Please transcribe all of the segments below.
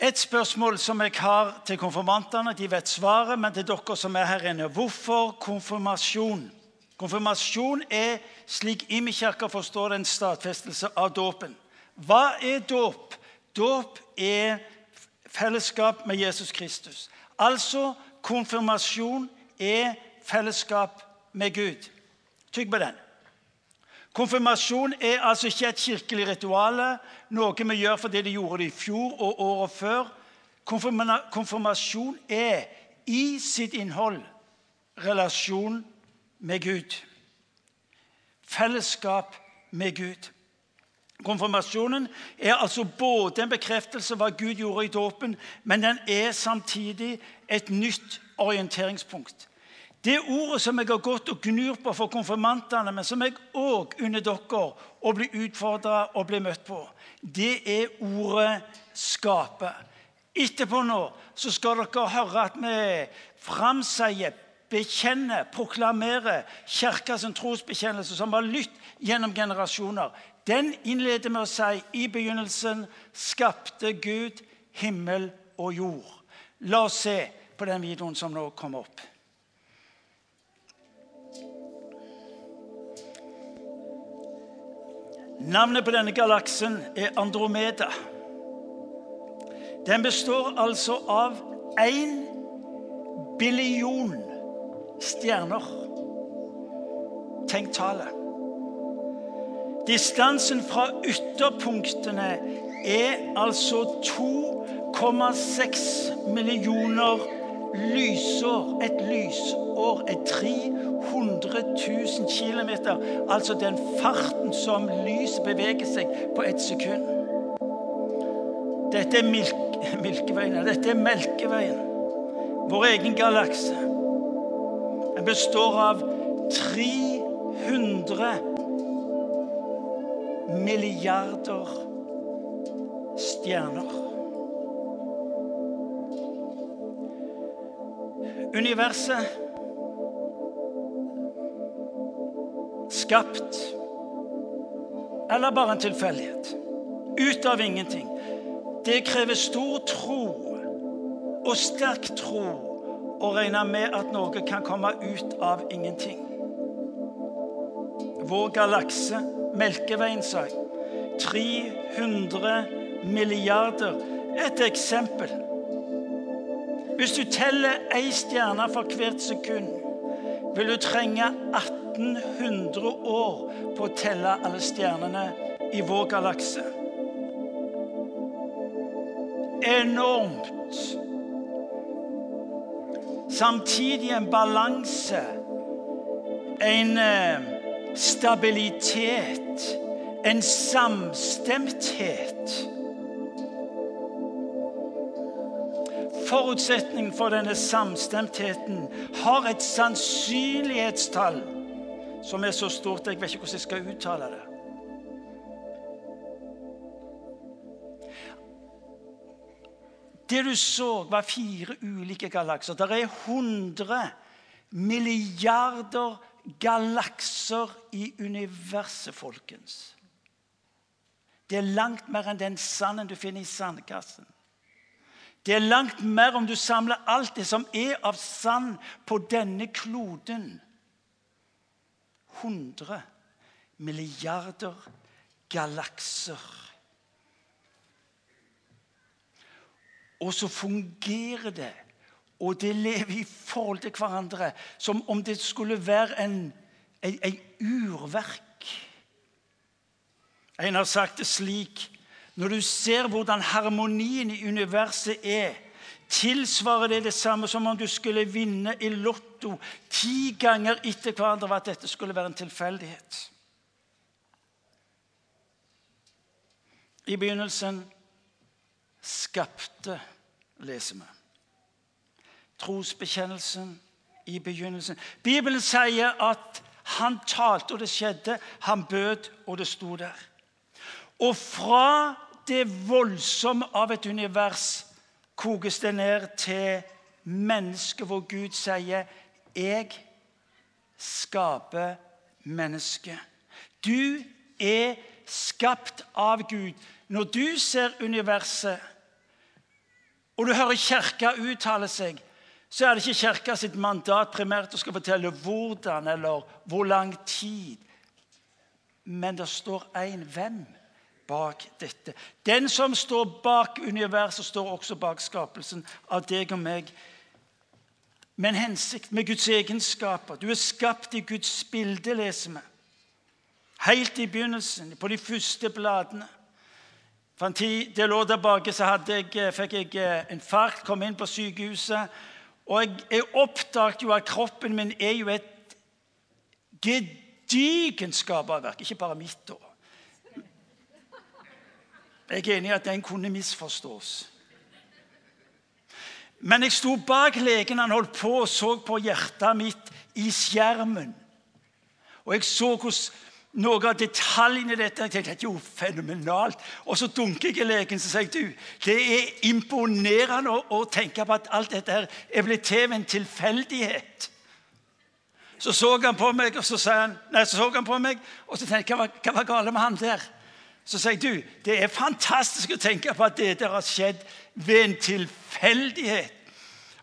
Et spørsmål som jeg har til konfirmantene, de vet svaret, men til dere som er her inne. Hvorfor konfirmasjon? Konfirmasjon er, slik Imi kirka forstår en stadfestelse av dåpen. Hva er dåp? Dåp er fellesskap med Jesus Kristus. Altså konfirmasjon er fellesskap med Gud. Tygg på den. Konfirmasjon er altså ikke et kirkelig ritual, noe vi gjør fordi de gjorde det i fjor og året før. Konfirmasjon er i sitt innhold relasjon med Gud. Fellesskap med Gud. Konfirmasjonen er altså både en bekreftelse av hva Gud gjorde i dåpen, men den er samtidig et nytt orienteringspunkt. Det ordet som jeg har gått og gnur på for konfirmantene, men som jeg òg unner dere å bli utfordra og bli møtt på, det er ordet 'skape'. Etterpå nå så skal dere høre at vi framsier, bekjenner, proklamerer Kirkas trosbekjennelse, som har lytt gjennom generasjoner. Den innleder med å si i begynnelsen skapte Gud himmel og jord. La oss se på den videoen som nå kommer opp. Navnet på denne galaksen er Andromeda. Den består altså av én billion stjerner. Tenk tallet. Distansen fra ytterpunktene er altså 2,6 millioner lysår. Et lysår er 300 000 km. Altså den farten som lyset beveger seg på ett sekund. Dette er Milkeveien. Dette er Melkeveien. Vår egen galakse. Den består av 300 milliarder stjerner. Universet skapt eller bare en tilfeldighet? Ut av ingenting. Det krever stor tro og sterk tro å regne med at Norge kan komme ut av ingenting. Vår galakse, Melkeveien, sa jeg. 300 milliarder. Et eksempel. Hvis du teller ei stjerne for hvert sekund, vil du trenge 1800 år på å telle alle stjernene i vår galakse. Enormt. Samtidig en balanse, en eh, stabilitet, en samstemthet forutsetningen for denne samstemtheten har et sannsynlighetstall som er så stort jeg vet ikke hvordan jeg skal uttale det. Det du så, var fire ulike galakser. Det er 100 milliarder galakser i universet, folkens. Det er langt mer enn den sanden du finner i sandkassen. Det er langt mer om du samler alt det som er av sand på denne kloden. 100 milliarder galakser. Og så fungerer det, og det lever i forhold til hverandre som om det skulle være en, en, en urverk. En har sagt det slik når du ser hvordan harmonien i universet er, tilsvarer det det samme som om du skulle vinne i Lotto ti ganger etter hverandre, at dette skulle være en tilfeldighet. I begynnelsen skapte, leser vi. Trosbekjennelsen i begynnelsen. Bibelen sier at han talte, og det skjedde. Han bød, og det sto der. Og fra det voldsomme av et univers kokes det ned til mennesket hvor Gud sier 'Jeg skaper mennesket'. Du er skapt av Gud. Når du ser universet, og du hører Kirka uttale seg, så er det ikke Kirka sitt mandat primært å skal fortelle hvordan eller hvor lang tid. Men det står én hvem bak dette. Den som står bak universet, står også bak skapelsen av deg og meg. Med en hensikt, med Guds egenskaper. Du er skapt i Guds bilde, leser vi. Helt i begynnelsen, på de første bladene. For en tid del år tilbake så jeg, eh, fikk jeg eh, infarkt, kom inn på sykehuset. Og jeg, jeg oppdaget jo at kroppen min er jo et gedigent skaperverk. Ikke bare mitt. da. Jeg er enig i at den kunne misforstås. Men jeg sto bak legen han holdt på og så på hjertet mitt i skjermen. Og jeg så hvordan noen av detaljene i dette. Jeg tenkte, det er jo fenomenalt. Og så dunker jeg i legen så sier du, det er imponerende å, å, tenke på at alt dette her er blitt til ved en tilfeldighet. Så så han på meg, og så, han, nei, så, så han på meg, og så tenkte jeg, hva, hva var galt med han der? Så sier jeg, du, det er fantastisk å tenke på at det der har skjedd ved en tilfeldighet.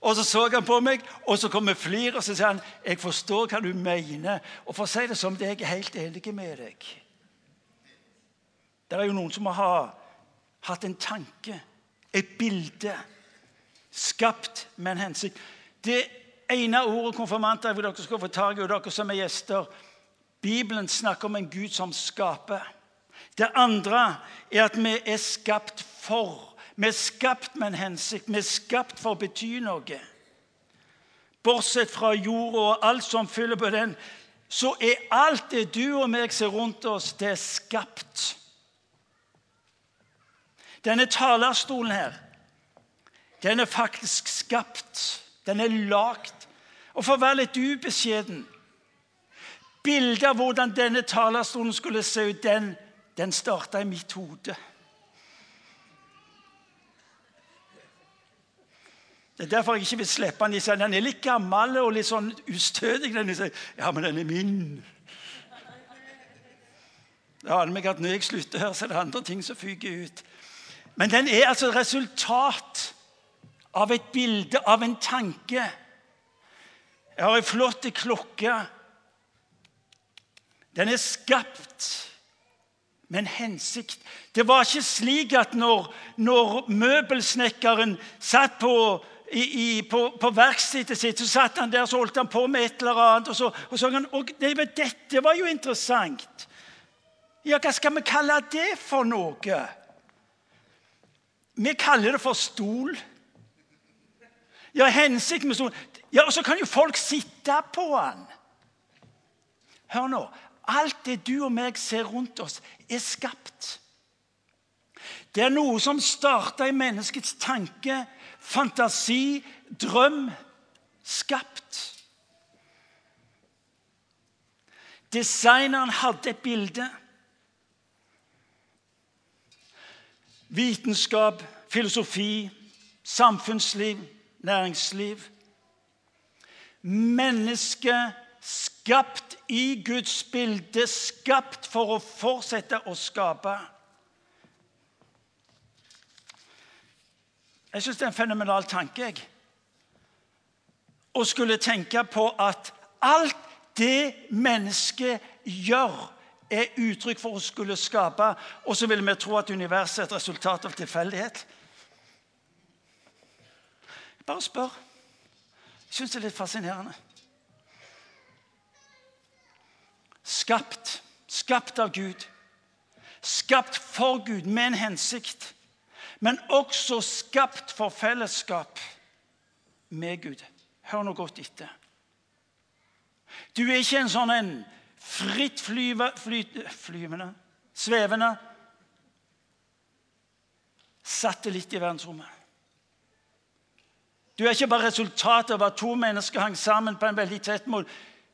Og så så han på meg, og så kom flir, og så sier han, 'Jeg forstår hva du mener.' Og for å si det som det, jeg er helt enig med deg. Det er jo noen som har hatt en tanke, et bilde, skapt med en hensikt. Det ene ordet konfirmanter jeg vil dere skal få tak i, og dere som er gjester Bibelen snakker om en Gud som skaper. Det andre er at vi er skapt for vi er skapt med en hensikt. Vi er skapt for å bety noe. Bortsett fra jorda og alt som fyller på den, så er alt det du og meg ser rundt oss, det er skapt. Denne talerstolen her, den er faktisk skapt. Den er lagd. Og for å være litt ubeskjeden Bildet av hvordan denne talerstolen skulle se ut, den, den starta i mitt hode. Det er derfor jeg ikke vil slippe den. De den er litt gammel og litt sånn ustødig. Den sier, ja, men den er min. Det aner meg at når jeg slutter her, så er det andre ting som fyker ut. Men den er altså et resultat av et bilde, av en tanke. Jeg har ei flott klokke. Den er skapt med en hensikt. Det var ikke slik at når, når møbelsnekkeren satt på i, på, på verkstedet sitt. Så satt han der så holdt han på med et eller annet. Og så, og så han, og det, dette var jo interessant. Ja, hva skal vi kalle det for noe? Vi kaller det for stol. Ja, hensikt med stol. Ja, Og så kan jo folk sitte på den. Hør nå. Alt det du og meg ser rundt oss, er skapt. Det er noe som starta i menneskets tanke fantasi, drøm skapt. Designeren hadde et bilde. Vitenskap, filosofi, samfunnsliv, næringsliv. Mennesket skapt i Guds bilde, skapt for å fortsette å skape. Jeg syns det er en fenomenal tanke. jeg. Å skulle tenke på at alt det mennesket gjør, er uttrykk for å skulle skape. Og så vil vi tro at universet er et resultat av tilfeldighet. Bare spør. Jeg syns det er litt fascinerende. Skapt. Skapt av Gud. Skapt for Gud med en hensikt men også skapt for fellesskap med Gud. Hør nå godt etter. Du er ikke en sånn en fritt flyve, fly, flyvende, svevende satellitt i verdensrommet. Du er ikke bare resultatet av at to mennesker hang sammen på en veldig tett måte.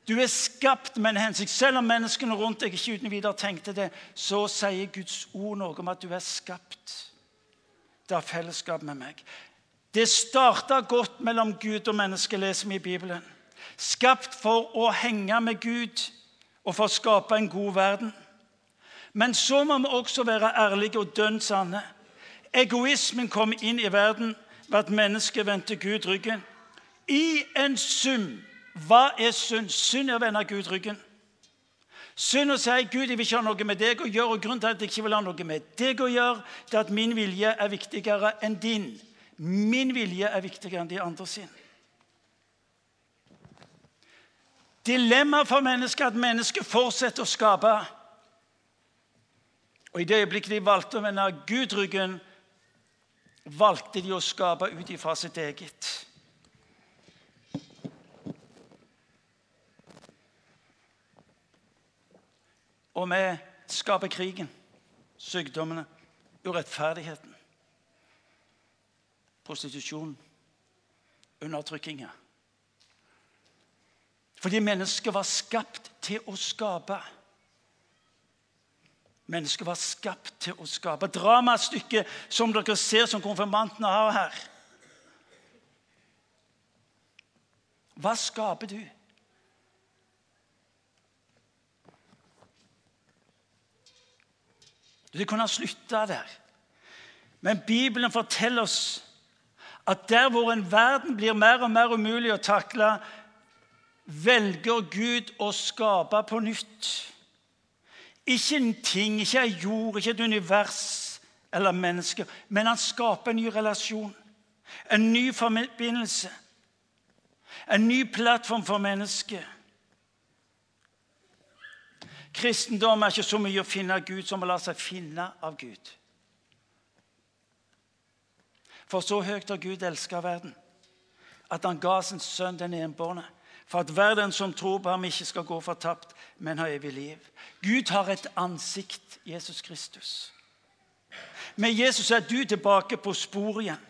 Du er skapt med en hensikt. Selv om menneskene rundt deg ikke uten videre tenkte det, så sier Guds ord noe om at du er skapt det ha fellesskap med meg. Det starta godt mellom Gud og menneske, leser vi i Bibelen. Skapt for å henge med Gud og for å skape en god verden. Men så må vi også være ærlige og dønn sanne. Egoismen kom inn i verden ved at mennesket vendte Gud ryggen. I en sum. Hva er synd? Synd er å vende Gud ryggen. Synd å si Gud, jeg vil ikke ha noe med deg å gjøre. og Grunnen til at jeg ikke vil ha noe med deg å gjøre, det er at min vilje er viktigere enn din. Min vilje er viktigere enn de andre sin. Dilemmaet for mennesket er at mennesket fortsetter å skape. Og I det øyeblikket de valgte å vende Gud ryggen, valgte de å skape ut ifra sitt eget. Og vi skaper krigen, sykdommene, urettferdigheten, prostitusjon, undertrykkinga. Fordi mennesket var skapt til å skape. Mennesket var skapt til å skape. Dramastykket som dere ser som konfirmantene har her. Hva skaper du? Du kunne ha slutta der. Men Bibelen forteller oss at der hvor en verden blir mer og mer umulig å takle, velger Gud å skape på nytt. Ikke en ting, ikke en jord, ikke et univers eller mennesker, men han skaper en ny relasjon. En ny forbindelse. En ny plattform for mennesket. Kristendom er ikke så mye å finne av Gud som å la seg finne av Gud. For så høyt har Gud elska verden, at han ga sin sønn den enbårne, for at verden som tror på ham, ikke skal gå fortapt, men ha evig liv. Gud har et ansikt, Jesus Kristus. Med Jesus er du tilbake på sporet igjen.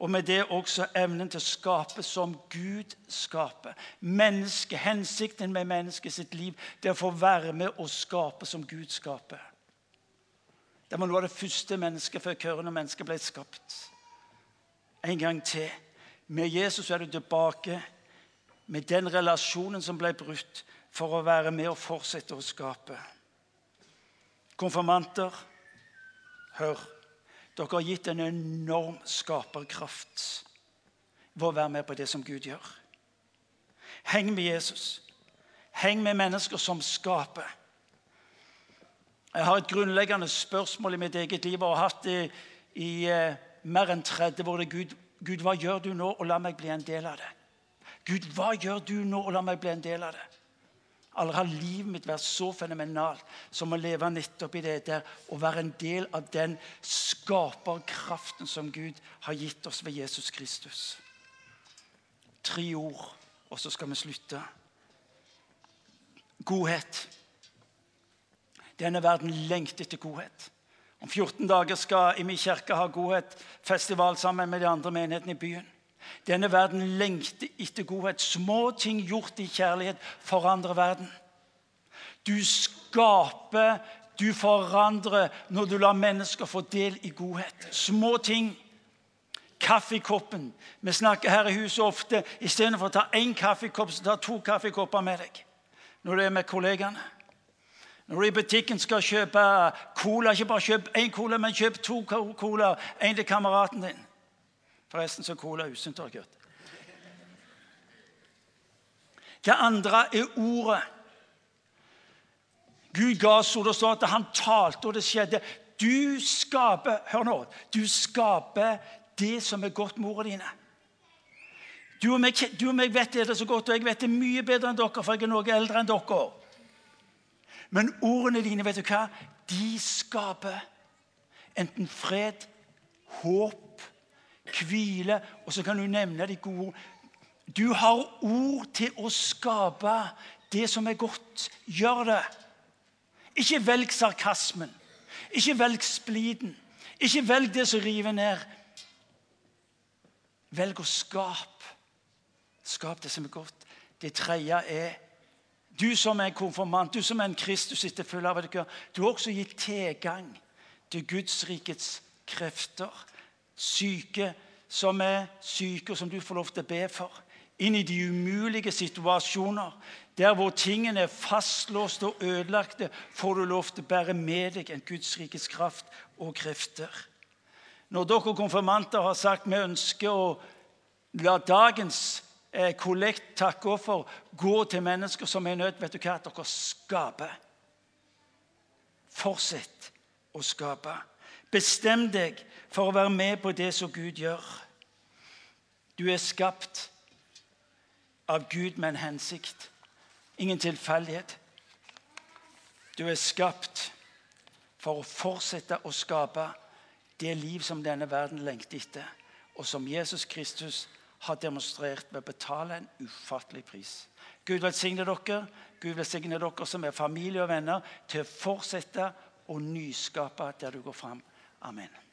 Og med det også evnen til å skape som Gud skaper. Menneske, Hensikten med mennesket sitt liv det er å få være med og skape som Gud skaper. Det var noe av det første mennesket før køren og mennesket ble skapt. En gang til. Med Jesus er du tilbake med den relasjonen som ble brutt, for å være med og fortsette å skape. Konfirmanter, hør. Dere har gitt en enorm skaperkraft ved å være med på det som Gud gjør. Heng med Jesus. Heng med mennesker som skaper. Jeg har et grunnleggende spørsmål i mitt eget liv og har hatt det i eh, mer enn 30 år. Gud, Gud, hva gjør du nå? Og la meg bli en del av det. Gud, hva gjør du nå? Og la meg bli en del av det. Aldri har livet mitt vært så fenomenalt som å leve nettopp i det der og være en del av den skaperkraften som Gud har gitt oss ved Jesus Kristus. Tre ord, og så skal vi slutte. Godhet. Denne verden lengter etter godhet. Om 14 dager skal i min kirke ha godhet-festival sammen med de andre menighetene i byen. Denne verden lengter etter godhet. Små ting gjort i kjærlighet forandrer verden. Du skaper, du forandrer når du lar mennesker få del i godhet. Små ting. Kaffekoppen. Vi snakker her i huset ofte istedenfor å ta én kaffekopp, så ta to kaffekopper med deg når du er med kollegaene. Når du i butikken skal kjøpe cola, ikke bare kjøp én cola, men kjøp to cola. En til kameraten din. Forresten så er cola usunt, har jeg hørt. Det andre er ordet. Gud ga oss ord. Det står at han talte, og det skjedde. Du skaper hør nå, du skaper det som er godt med ordene dine. Du og, meg, du og meg vet det så godt, og jeg vet det mye bedre enn dere, for jeg er noe eldre enn dere. Men ordene dine, vet du hva? De skaper enten fred, håp hvile, og så kan du nevne de gode Du har ord til å skape det som er godt. Gjør det. Ikke velg sarkasmen. Ikke velg spliden. Ikke velg det som river ned. Velg å skape. Skap det som er godt. Det tredje er du som er konfirmant, du som er en Kristus etterfølger, du har også gitt tilgang til Guds rikets krefter syke som er syke, og som du får lov til å be for. Inn i de umulige situasjoner, der hvor tingene er fastlåste og ødelagte, får du lov til å bære med deg en Guds rikes kraft og krefter. Når dere konfirmanter har sagt vi ønsker å la dagens kollekt takke takkeoffer gå til mennesker som er i nød, vet du hva? Dere skaper. Fortsett å skape. Bestem deg for å være med på det som Gud gjør. Du er skapt av Gud med en hensikt. Ingen tilfeldighet. Du er skapt for å fortsette å skape det liv som denne verden lengter etter, og som Jesus Kristus har demonstrert ved å betale en ufattelig pris. Gud velsigne dere. Gud velsigne dere som er familie og venner, til å fortsette å nyskape der du går fram. Amen.